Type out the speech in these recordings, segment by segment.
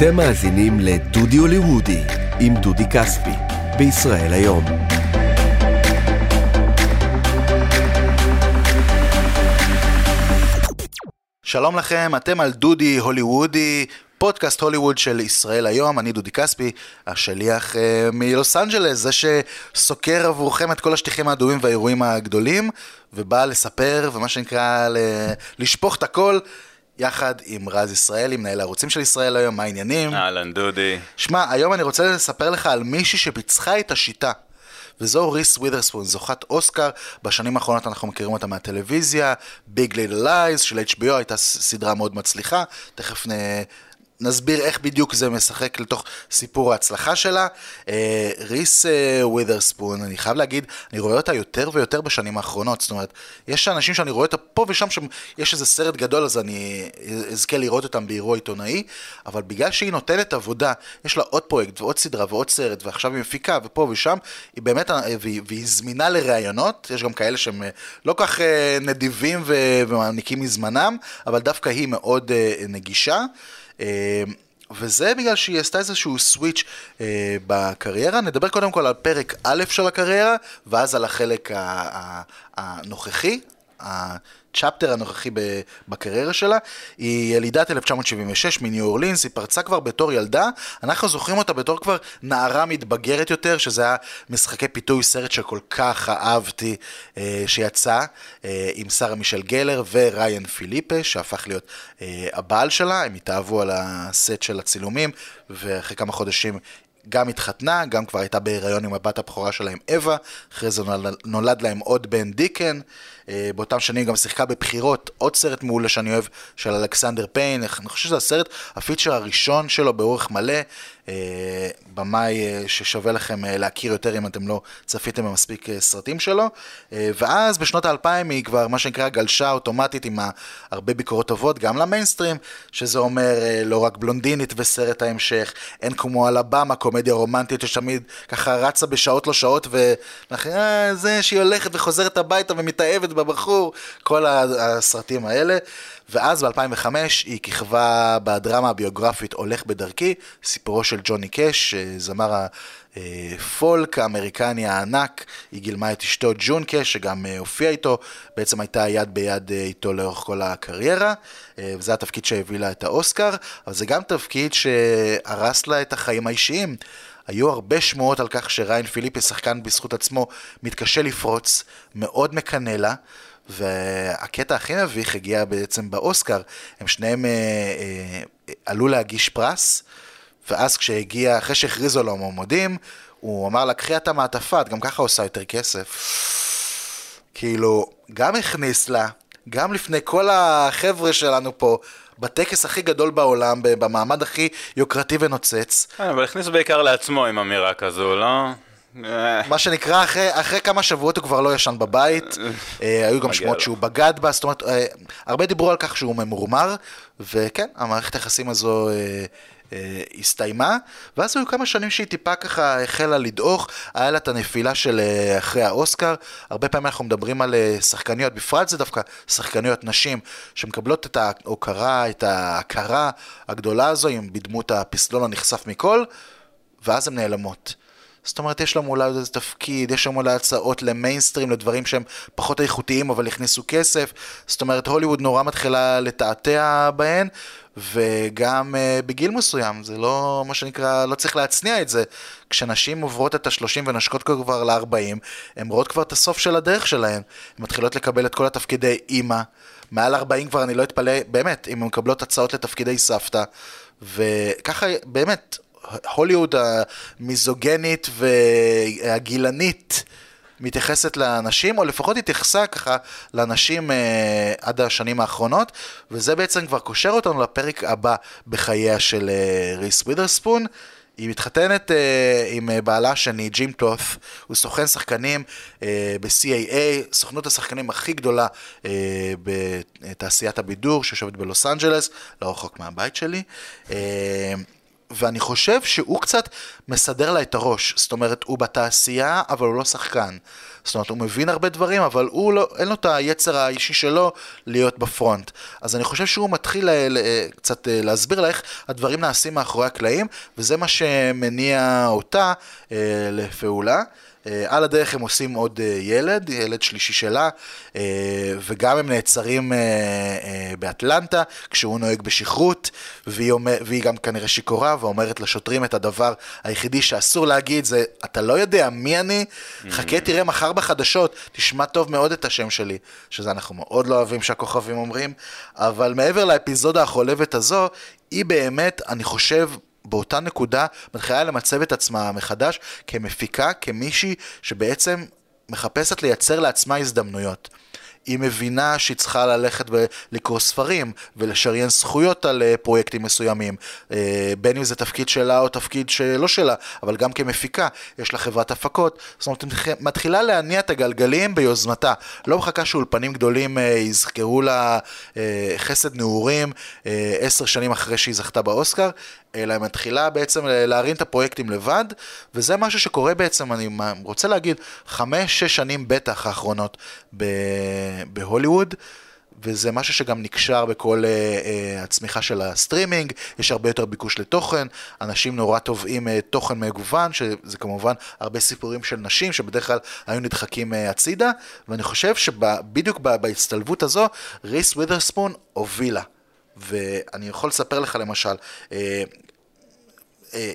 אתם מאזינים לדודי הוליוודי עם דודי כספי, בישראל היום. שלום לכם, אתם על דודי הוליוודי, פודקאסט הוליווד של ישראל היום, אני דודי כספי, השליח אה, מלוס אנג'לס, זה שסוקר עבורכם את כל השטיחים האדומים והאירועים הגדולים, ובא לספר, ומה שנקרא, ל... לשפוך את הכל. יחד עם רז ישראלי, מנהל הערוצים של ישראל היום, מה העניינים? אהלן דודי. שמע, היום אני רוצה לספר לך על מישהי שפיצחה את השיטה. וזו ריס ווית'רספון, זוכת אוסקר, בשנים האחרונות אנחנו מכירים אותה מהטלוויזיה, Big Little Lies של HBO, הייתה סדרה מאוד מצליחה, תכף נ... נסביר איך בדיוק זה משחק לתוך סיפור ההצלחה שלה. אה, ריס אה, ווית'רספון, אני חייב להגיד, אני רואה אותה יותר ויותר בשנים האחרונות. זאת אומרת, יש אנשים שאני רואה אותה פה ושם, שיש איזה סרט גדול, אז אני אזכה לראות אותם באירוע עיתונאי, אבל בגלל שהיא נותנת עבודה, יש לה עוד פרויקט ועוד סדרה ועוד סרט, ועכשיו היא מפיקה ופה ושם, היא באמת, אה, והיא, והיא זמינה לראיונות, יש גם כאלה שהם לא כך נדיבים ומעניקים מזמנם, אבל דווקא היא מאוד נגישה. אה, וזה בגלל שהיא עשתה איזשהו סוויץ' אה, בקריירה. נדבר קודם כל על פרק א' של הקריירה, ואז על החלק הנוכחי, הצ'פטר הנוכחי בקריירה שלה. היא ילידת 1976 מניו אורלינס, היא פרצה כבר בתור ילדה, אנחנו זוכרים אותה בתור כבר נערה מתבגרת יותר, שזה היה משחקי פיתוי, סרט שכל כך אהבתי אה, שיצא, אה, עם שרה מישל גלר וריין פיליפה, שהפך להיות אה, הבעל שלה, הם התאהבו על הסט של הצילומים, ואחרי כמה חודשים גם התחתנה, גם כבר הייתה בהיריון עם הבת הבכורה שלהם אווה, אחרי זה נולד, להם עוד בן דיקן, אה, באותם שנים גם שיחקה בבחירות, עוד סרט מעולה שאני אוהב, של אלכסנדר פיין, אני חושב שזה הסרט, הפיצ'ר הראשון שלו באורך מלא, במאי אה, ששווה לכם להכיר יותר אם אתם לא צפיתם במספיק סרטים שלו. ואז בשנות האלפיים היא כבר מה שנקרא גלשה אוטומטית עם הרבה ביקורות טובות, גם למיינסטרים, שזה אומר לא רק בלונדינית וסרט ההמשך, אין כמו אלבמה, קומדיה רומנטית שתמיד ככה רצה בשעות לא שעות, ואחרי זה שהיא הולכת וחוזרת הביתה ומתאהבת בבחור, כל הסרטים האלה. ואז ב-2005 היא כיכבה בדרמה הביוגרפית הולך בדרכי, סיפורו של ג'וני קאש, זמר הפולק האמריקני הענק, היא גילמה את אשתו ג'ון קאש, שגם אה, הופיע איתו, בעצם הייתה יד ביד אה, איתו לאורך כל הקריירה, אה, וזה התפקיד שהביא לה את האוסקר, אבל זה גם תפקיד שהרס לה את החיים האישיים. היו הרבה שמועות על כך שריין פיליפי, שחקן בזכות עצמו, מתקשה לפרוץ, מאוד מקנא לה. והקטע הכי מביך הגיע בעצם באוסקר, הם שניהם אה, אה, עלו להגיש פרס, ואז כשהגיע, אחרי שהכריזו לו המועמדים, הוא אמר לה, קחי את המעטפה, את גם ככה עושה יותר כסף. כאילו, גם הכניס לה, גם לפני כל החבר'ה שלנו פה, בטקס הכי גדול בעולם, במעמד הכי יוקרתי ונוצץ. כן, אבל הכניס בעיקר לעצמו עם אמירה כזו, לא? מה שנקרא, אחרי, אחרי כמה שבועות הוא כבר לא ישן בבית, אה, היו גם שמות שהוא בגד בה, זאת אומרת, אה, הרבה דיברו על כך שהוא ממורמר, וכן, המערכת היחסים הזו אה, הסתיימה, ואז היו כמה שנים שהיא טיפה ככה החלה לדעוך, היה לה את הנפילה של אה, אחרי האוסקר, הרבה פעמים אנחנו מדברים על אה, שחקניות, בפרט זה דווקא שחקניות נשים, שמקבלות את ההוקרה, את ההכרה הגדולה הזו, עם בדמות הפסלון הנחשף מכל, ואז הן נעלמות. זאת אומרת, יש לנו אולי איזה תפקיד, יש לנו אולי הצעות למיינסטרים, לדברים שהם פחות איכותיים אבל הכניסו כסף. זאת אומרת, הוליווד נורא מתחילה לתעתע בהן, וגם uh, בגיל מסוים, זה לא, מה שנקרא, לא צריך להצניע את זה. כשנשים עוברות את ה-30 ונשקות כבר ל-40, הן רואות כבר את הסוף של הדרך שלהן. הן מתחילות לקבל את כל התפקידי אימא. מעל 40 כבר אני לא אתפלא, באמת, אם הן מקבלות הצעות לתפקידי סבתא. וככה, באמת, הוליווד המיזוגנית והגילנית מתייחסת לאנשים, או לפחות התייחסה ככה לאנשים אה, עד השנים האחרונות, וזה בעצם כבר קושר אותנו לפרק הבא בחייה של אה, ריס ווית'רספון. היא מתחתנת אה, עם בעלה השני, ג'ים טות, הוא סוכן שחקנים אה, ב-CAA, סוכנות השחקנים הכי גדולה אה, בתעשיית הבידור, שיושבת בלוס אנג'לס, לא רחוק מהבית שלי. אה, ואני חושב שהוא קצת מסדר לה את הראש. זאת אומרת, הוא בתעשייה, אבל הוא לא שחקן. זאת אומרת, הוא מבין הרבה דברים, אבל הוא לא, אין לו את היצר האישי שלו להיות בפרונט. אז אני חושב שהוא מתחיל ל, ל, קצת אה, להסביר לה איך הדברים נעשים מאחורי הקלעים, וזה מה שמניע אותה אה, לפעולה. אה, על הדרך הם עושים עוד אה, ילד, ילד שלישי שלה, אה, וגם הם נעצרים באטלנטה כשהוא נוהג בשכרות, והיא, אומר, והיא גם כנראה שיכורה ואומרת לשוטרים את הדבר היחידי שאסור להגיד זה, אתה לא יודע מי אני, חכה תראה מחר בחדשות, תשמע טוב מאוד את השם שלי, שזה אנחנו מאוד לא אוהבים שהכוכבים אומרים, אבל מעבר לאפיזודה החולבת הזו, היא באמת, אני חושב, באותה נקודה מתחילה למצב את עצמה מחדש כמפיקה, כמישהי שבעצם מחפשת לייצר לעצמה הזדמנויות. היא מבינה שהיא צריכה ללכת ולקרוא ספרים ולשריין זכויות על אה, פרויקטים מסוימים, אה, בין אם זה תפקיד שלה או תפקיד שלא שלה, אבל גם כמפיקה, יש לה חברת הפקות, זאת אומרת, היא מתחילה להניע את הגלגלים ביוזמתה, לא מחכה שאולפנים גדולים אה, יזכרו לה חסד נעורים עשר שנים אחרי שהיא זכתה באוסקר, אלא היא מתחילה בעצם להרים את הפרויקטים לבד, וזה משהו שקורה בעצם, אני רוצה להגיד, חמש-שש שנים בטח האחרונות בהוליווד. וזה משהו שגם נקשר בכל אה, אה, הצמיחה של הסטרימינג, יש הרבה יותר ביקוש לתוכן, אנשים נורא תובעים uh, תוכן מגוון, שזה כמובן הרבה סיפורים של נשים שבדרך כלל היו נדחקים uh, הצידה, ואני חושב שבדיוק בהצטלבות הזו, ריס ווית'רספון הובילה. ואני יכול לספר לך למשל, אה, אה,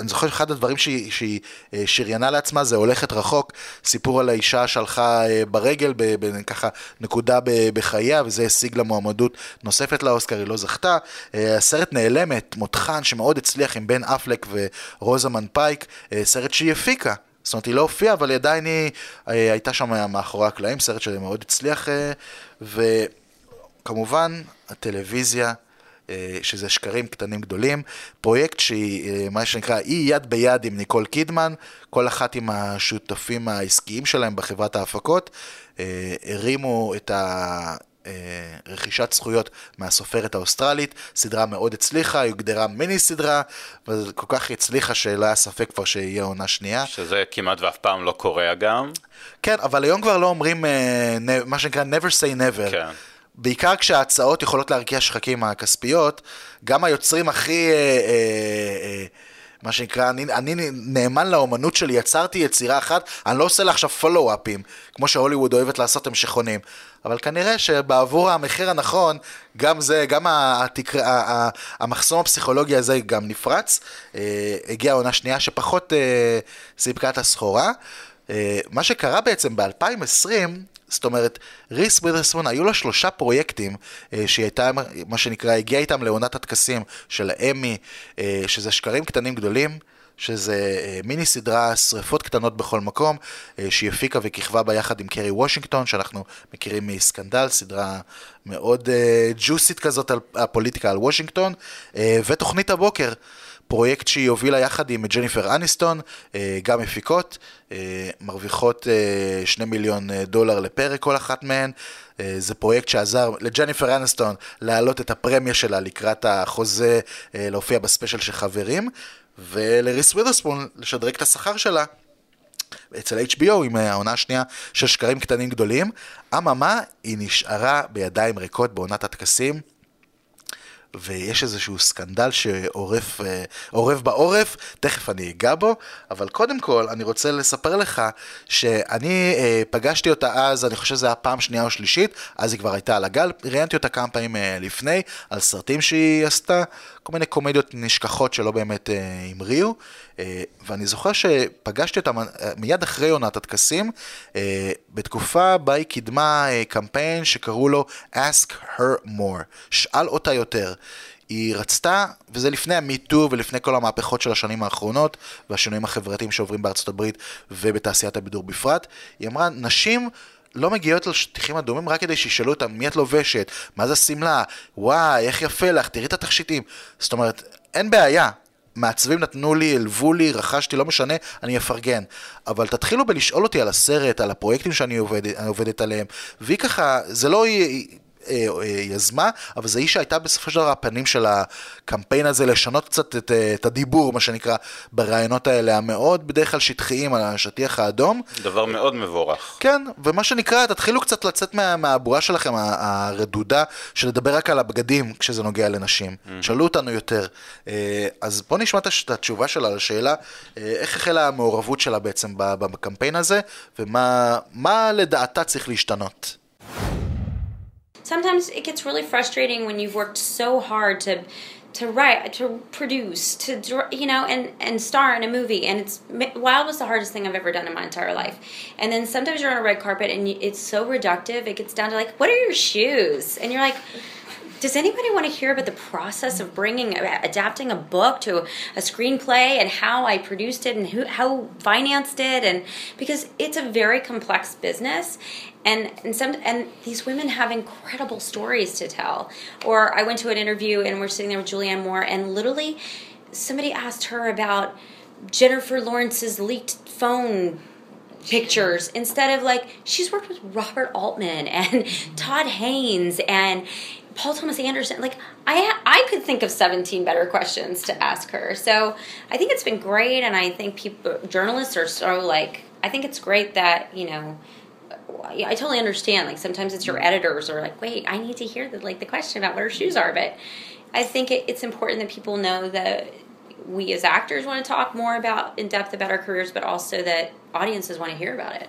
אני זוכר שאחד הדברים שהיא, שהיא אה, שריינה לעצמה זה הולכת רחוק, סיפור על האישה שהלכה ברגל, בככה נקודה בחייה, וזה השיג לה מועמדות נוספת לאוסקר, היא לא זכתה. הסרט נעלמת, מותחן, שמאוד הצליח עם בן אפלק ורוזמן פייק, סרט שהיא הפיקה. זאת אומרת, היא לא הופיעה, אבל עדיין היא הייתה שם מאחורי הקלעים, סרט שמאוד הצליח, ו... כמובן, הטלוויזיה, אה, שזה שקרים קטנים גדולים, פרויקט שהיא, אה, מה שנקרא, היא יד ביד עם ניקול קידמן, כל אחת עם השותפים העסקיים שלהם בחברת ההפקות, אה, הרימו את ה... רכישת זכויות מהסופרת האוסטרלית, סדרה מאוד הצליחה, היא הוגדרה מיני סדרה, וכל כך הצליחה שלא היה ספק כבר שיהיה עונה שנייה. שזה כמעט ואף פעם לא קורה גם. כן, אבל היום כבר לא אומרים מה שנקרא never say never. כן. בעיקר כשההצעות יכולות להרקיע שחקים הכספיות, גם היוצרים הכי, אה, אה, אה, מה שנקרא, אני, אני נאמן לאומנות שלי, יצרתי יצירה אחת, אני לא עושה לה עכשיו פולו-אפים, כמו שהוליווד אוהבת לעשות המשכונים. אבל כנראה שבעבור המחיר הנכון, גם זה, גם התקר... המחסום הפסיכולוגי הזה גם נפרץ. אה, הגיעה עונה שנייה שפחות אה, סיפקה את הסחורה. אה, מה שקרה בעצם ב-2020, זאת אומרת, ריס ווית'רסון, היו לה שלושה פרויקטים אה, שהיא הייתה, מה שנקרא, הגיעה איתם לעונת הטקסים של האמי, אה, שזה שקרים קטנים גדולים. שזה אה, מיני סדרה שריפות קטנות בכל מקום, אה, שהיא הפיקה וכיכבה בה יחד עם קרי וושינגטון, שאנחנו מכירים מסקנדל, סדרה מאוד אה, ג'וסית כזאת על הפוליטיקה על וושינגטון, אה, ותוכנית הבוקר. פרויקט שהיא הובילה יחד עם ג'ניפר אניסטון, אה, גם מפיקות, אה, מרוויחות אה, שני מיליון דולר לפרק כל אחת מהן. זה פרויקט שעזר לג'ניפר אניסטון להעלות את הפרמיה שלה לקראת החוזה להופיע בספיישל של חברים, ולריס ווית'רספון לשדרג את השכר שלה. אצל HBO עם העונה השנייה של שקרים קטנים גדולים. אממה, היא נשארה בידיים ריקות בעונת הטקסים. ויש איזשהו סקנדל שעורף אה, בעורף, תכף אני אגע בו, אבל קודם כל אני רוצה לספר לך שאני אה, פגשתי אותה אז, אני חושב שזה היה פעם שנייה או שלישית, אז היא כבר הייתה על הגל, ראיינתי אותה כמה פעמים אה, לפני, על סרטים שהיא עשתה, כל מיני קומדיות נשכחות שלא באמת המריאו, ואני זוכר שפגשתי אותה מיד אחרי עונת הטקסים, בתקופה בה היא קידמה קמפיין שקראו לו Ask Her More, שאל אותה יותר. היא רצתה, וזה לפני המיטו ולפני כל המהפכות של השנים האחרונות והשינויים החברתיים שעוברים בארצות הברית ובתעשיית הבידור בפרט, היא אמרה, נשים לא מגיעות לשטיחים אדומים רק כדי שישאלו אותם מי את לובשת, מה זה שמלה, וואי, איך יפה לך, תראי את התכשיטים. זאת אומרת, אין בעיה, מעצבים נתנו לי, הלוו לי, רכשתי, לא משנה, אני אפרגן. אבל תתחילו בלשאול אותי על הסרט, על הפרויקטים שאני עובד, עובדת עליהם, והיא ככה, זה לא... אה, אה, יזמה, אבל זו איש שהייתה בסופו של דבר הפנים של הקמפיין הזה, לשנות קצת את, אה, את הדיבור, מה שנקרא, ברעיונות האלה, המאוד בדרך כלל שטחיים על השטיח האדום. דבר מאוד מבורך. כן, ומה שנקרא, תתחילו קצת לצאת מה, מהבועה שלכם, הרדודה, של לדבר רק על הבגדים כשזה נוגע לנשים. שאלו אותנו יותר. אה, אז בואו נשמע את התשובה שלה לשאלה, אה, איך החלה המעורבות שלה בעצם בקמפיין הזה, ומה מה לדעתה צריך להשתנות. Sometimes it gets really frustrating when you've worked so hard to to write to produce to you know and and star in a movie and it's wild was the hardest thing i've ever done in my entire life. And then sometimes you're on a red carpet and it's so reductive it gets down to like what are your shoes? And you're like does anybody want to hear about the process of bringing uh, adapting a book to a screenplay and how I produced it and who how financed it? And because it's a very complex business and and some and these women have incredible stories to tell. Or I went to an interview and we're sitting there with Julianne Moore and literally somebody asked her about Jennifer Lawrence's leaked phone pictures instead of like she's worked with Robert Altman and Todd Haynes and Paul Thomas Anderson. Like I I could think of 17 better questions to ask her. So I think it's been great and I think people journalists are so like I think it's great that, you know, I totally understand. Like sometimes it's your editors are like, wait, I need to hear the like the question about what her shoes are. But I think it, it's important that people know that we as actors want to talk more about in depth about our careers, but also that audiences want to hear about it.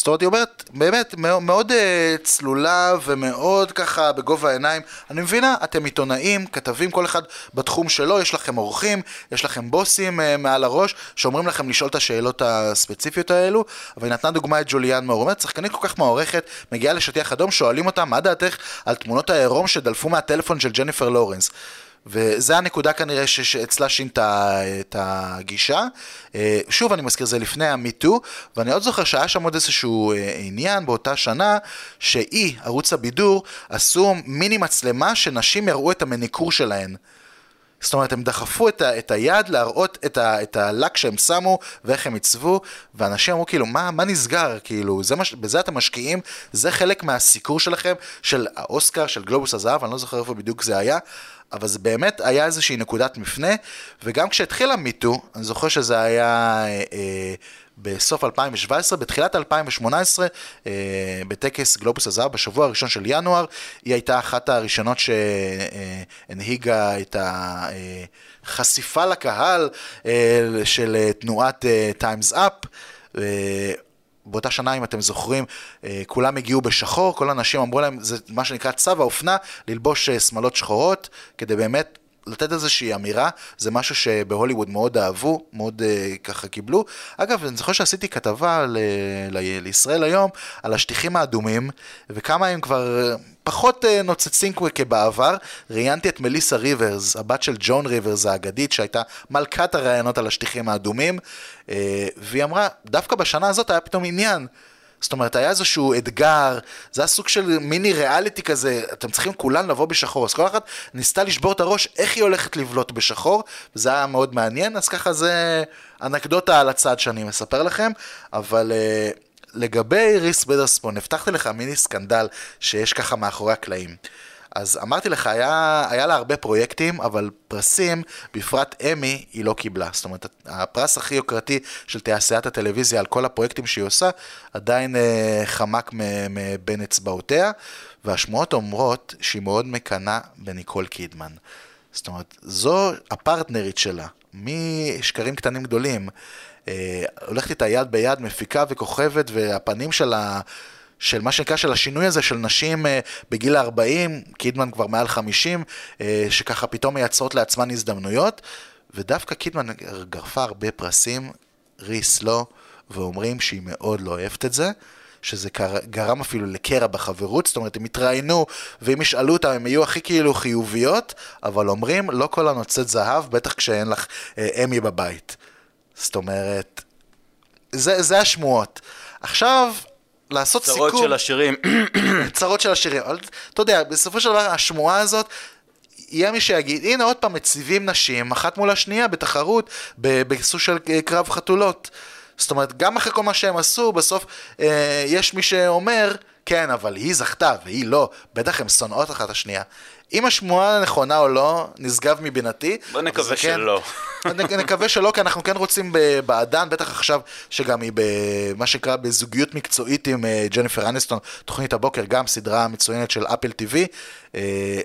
זאת אומרת, היא אומרת, באמת, מאוד, מאוד אה, צלולה ומאוד ככה בגובה העיניים. אני מבינה, אתם עיתונאים, כתבים, כל אחד בתחום שלו, יש לכם אורחים, יש לכם בוסים אה, מעל הראש, שאומרים לכם לשאול את השאלות הספציפיות האלו, אבל היא נתנה דוגמה את ג'וליאן מאור. אומרת, שחקנית כל כך מוערכת, מגיעה לשטיח אדום, שואלים אותה, מה דעתך על תמונות העירום שדלפו מהטלפון של ג'ניפר לורנס? וזה הנקודה כנראה ש- שאצלה שינתה את הגישה. אה, שוב, אני מזכיר, זה לפני המיטו, ואני עוד זוכר שהיה שם עוד איזשהו אה, עניין באותה שנה, שהיא, ערוץ הבידור, עשו מיני מצלמה שנשים יראו את המניקור שלהן. זאת אומרת, הם דחפו את, ה, את היד להראות את, ה, את הלק שהם שמו ואיך הם עיצבו, ואנשים אמרו כאילו, מה, מה נסגר? כאילו, זה מש, בזה אתם משקיעים, זה חלק מהסיקור שלכם, של האוסקר, של גלובוס הזהב, אני לא זוכר איפה בדיוק זה היה, אבל זה באמת היה איזושהי נקודת מפנה, וגם כשהתחיל המיטו, אני זוכר שזה היה... אה, אה, בסוף 2017, בתחילת 2018, אה, בטקס גלובוס הזהב, בשבוע הראשון של ינואר, היא הייתה אחת הראשונות שהנהיגה את החשיפה לקהל אה, של אה, תנועת טיימס אפ. באותה שנה, אם אתם זוכרים, אה, כולם הגיעו בשחור, כל האנשים אמרו להם, זה מה שנקרא צו האופנה, ללבוש אה, שמלות שחורות, כדי באמת לתת איזושהי אמירה, זה משהו שבהוליווד מאוד אהבו, מאוד uh, ככה קיבלו. אגב, אני זוכר שעשיתי כתבה ל- ל- לישראל היום על השטיחים האדומים, וכמה הם כבר פחות uh, נוצצים כבעבר. ראיינתי את מליסה ריברס, הבת של ג'ון ריברס האגדית, שהייתה מלכת הראיונות על השטיחים האדומים, uh, והיא אמרה, דווקא בשנה הזאת היה פתאום עניין. זאת אומרת, היה איזשהו אתגר, זה היה סוג של מיני ריאליטי כזה, אתם צריכים כולן לבוא בשחור. אז כל אחת ניסתה לשבור את הראש איך היא הולכת לבלוט בשחור, וזה היה מאוד מעניין, אז ככה זה אנקדוטה על הצד שאני מספר לכם, אבל uh, לגבי ריס בדרספון, הבטחתי לך מיני סקנדל שיש ככה מאחורי הקלעים. אז אמרתי לך, היה, היה לה הרבה פרויקטים, אבל פרסים, בפרט אמי, היא לא קיבלה. זאת אומרת, הפרס הכי יוקרתי של תעשיית הטלוויזיה על כל הפרויקטים שהיא עושה, עדיין אה, חמק מבין אצבעותיה, והשמועות אומרות שהיא מאוד מקנאה בניקול קידמן. זאת אומרת, זו הפרטנרית שלה, משקרים קטנים גדולים. אה, הולכת איתה יד ביד, מפיקה וכוכבת, והפנים שלה... של מה שנקרא של השינוי הזה של נשים אה, בגיל ה-40, קידמן כבר מעל 50, אה, שככה פתאום מייצרות לעצמן הזדמנויות, ודווקא קידמן גרפה הרבה פרסים, ריס לא, ואומרים שהיא מאוד לא אוהבת את זה. שזה גרם אפילו לקרע בחברות, זאת אומרת, הם יתראיינו, ואם ישאלו אותם, הם יהיו הכי כאילו חיוביות, אבל אומרים, לא כל הנוצאת זהב, בטח כשאין לך אה, אמי בבית. זאת אומרת, זה, זה השמועות. עכשיו, לעשות צרות סיכום... של השירים. צרות של השירים. אבל אתה יודע, בסופו של דבר, השמועה הזאת, יהיה מי שיגיד, הנה עוד פעם מציבים נשים, אחת מול השנייה, בתחרות, בסוג של קרב חתולות. זאת אומרת, גם אחרי כל מה שהם עשו, בסוף אה, יש מי שאומר, כן, אבל היא זכתה והיא לא, בטח הן שונאות אחת השנייה. אם השמועה נכונה או לא, נשגב מבינתי. בוא נקווה כן- שלא. נקווה שלא, כי אנחנו כן רוצים בעדן, בטח עכשיו שגם היא במה שנקרא בזוגיות מקצועית עם אה, ג'ניפר אניסטון, תוכנית הבוקר, גם סדרה מצוינת של אפל TV. אה,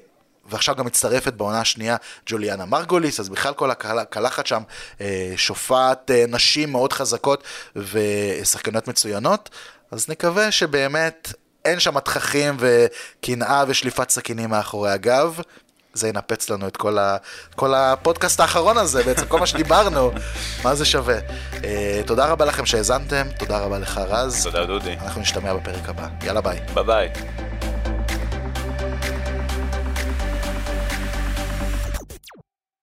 ועכשיו גם מצטרפת בעונה השנייה ג'וליאנה מרגוליס, אז בכלל כל הקל- הקלחת שם אה, שופעת נשים מאוד חזקות ושחקניות מצוינות, אז נקווה שבאמת אין שם תככים וקנאה ושליפת סכינים מאחורי הגב. זה ינפץ לנו את כל, ה, כל הפודקאסט האחרון הזה, בעצם כל מה שדיברנו, מה זה שווה. אה, תודה רבה לכם שהאזנתם, תודה רבה לך רז. תודה דודי. אנחנו נשתמע בפרק הבא. יאללה ביי. ביי ביי.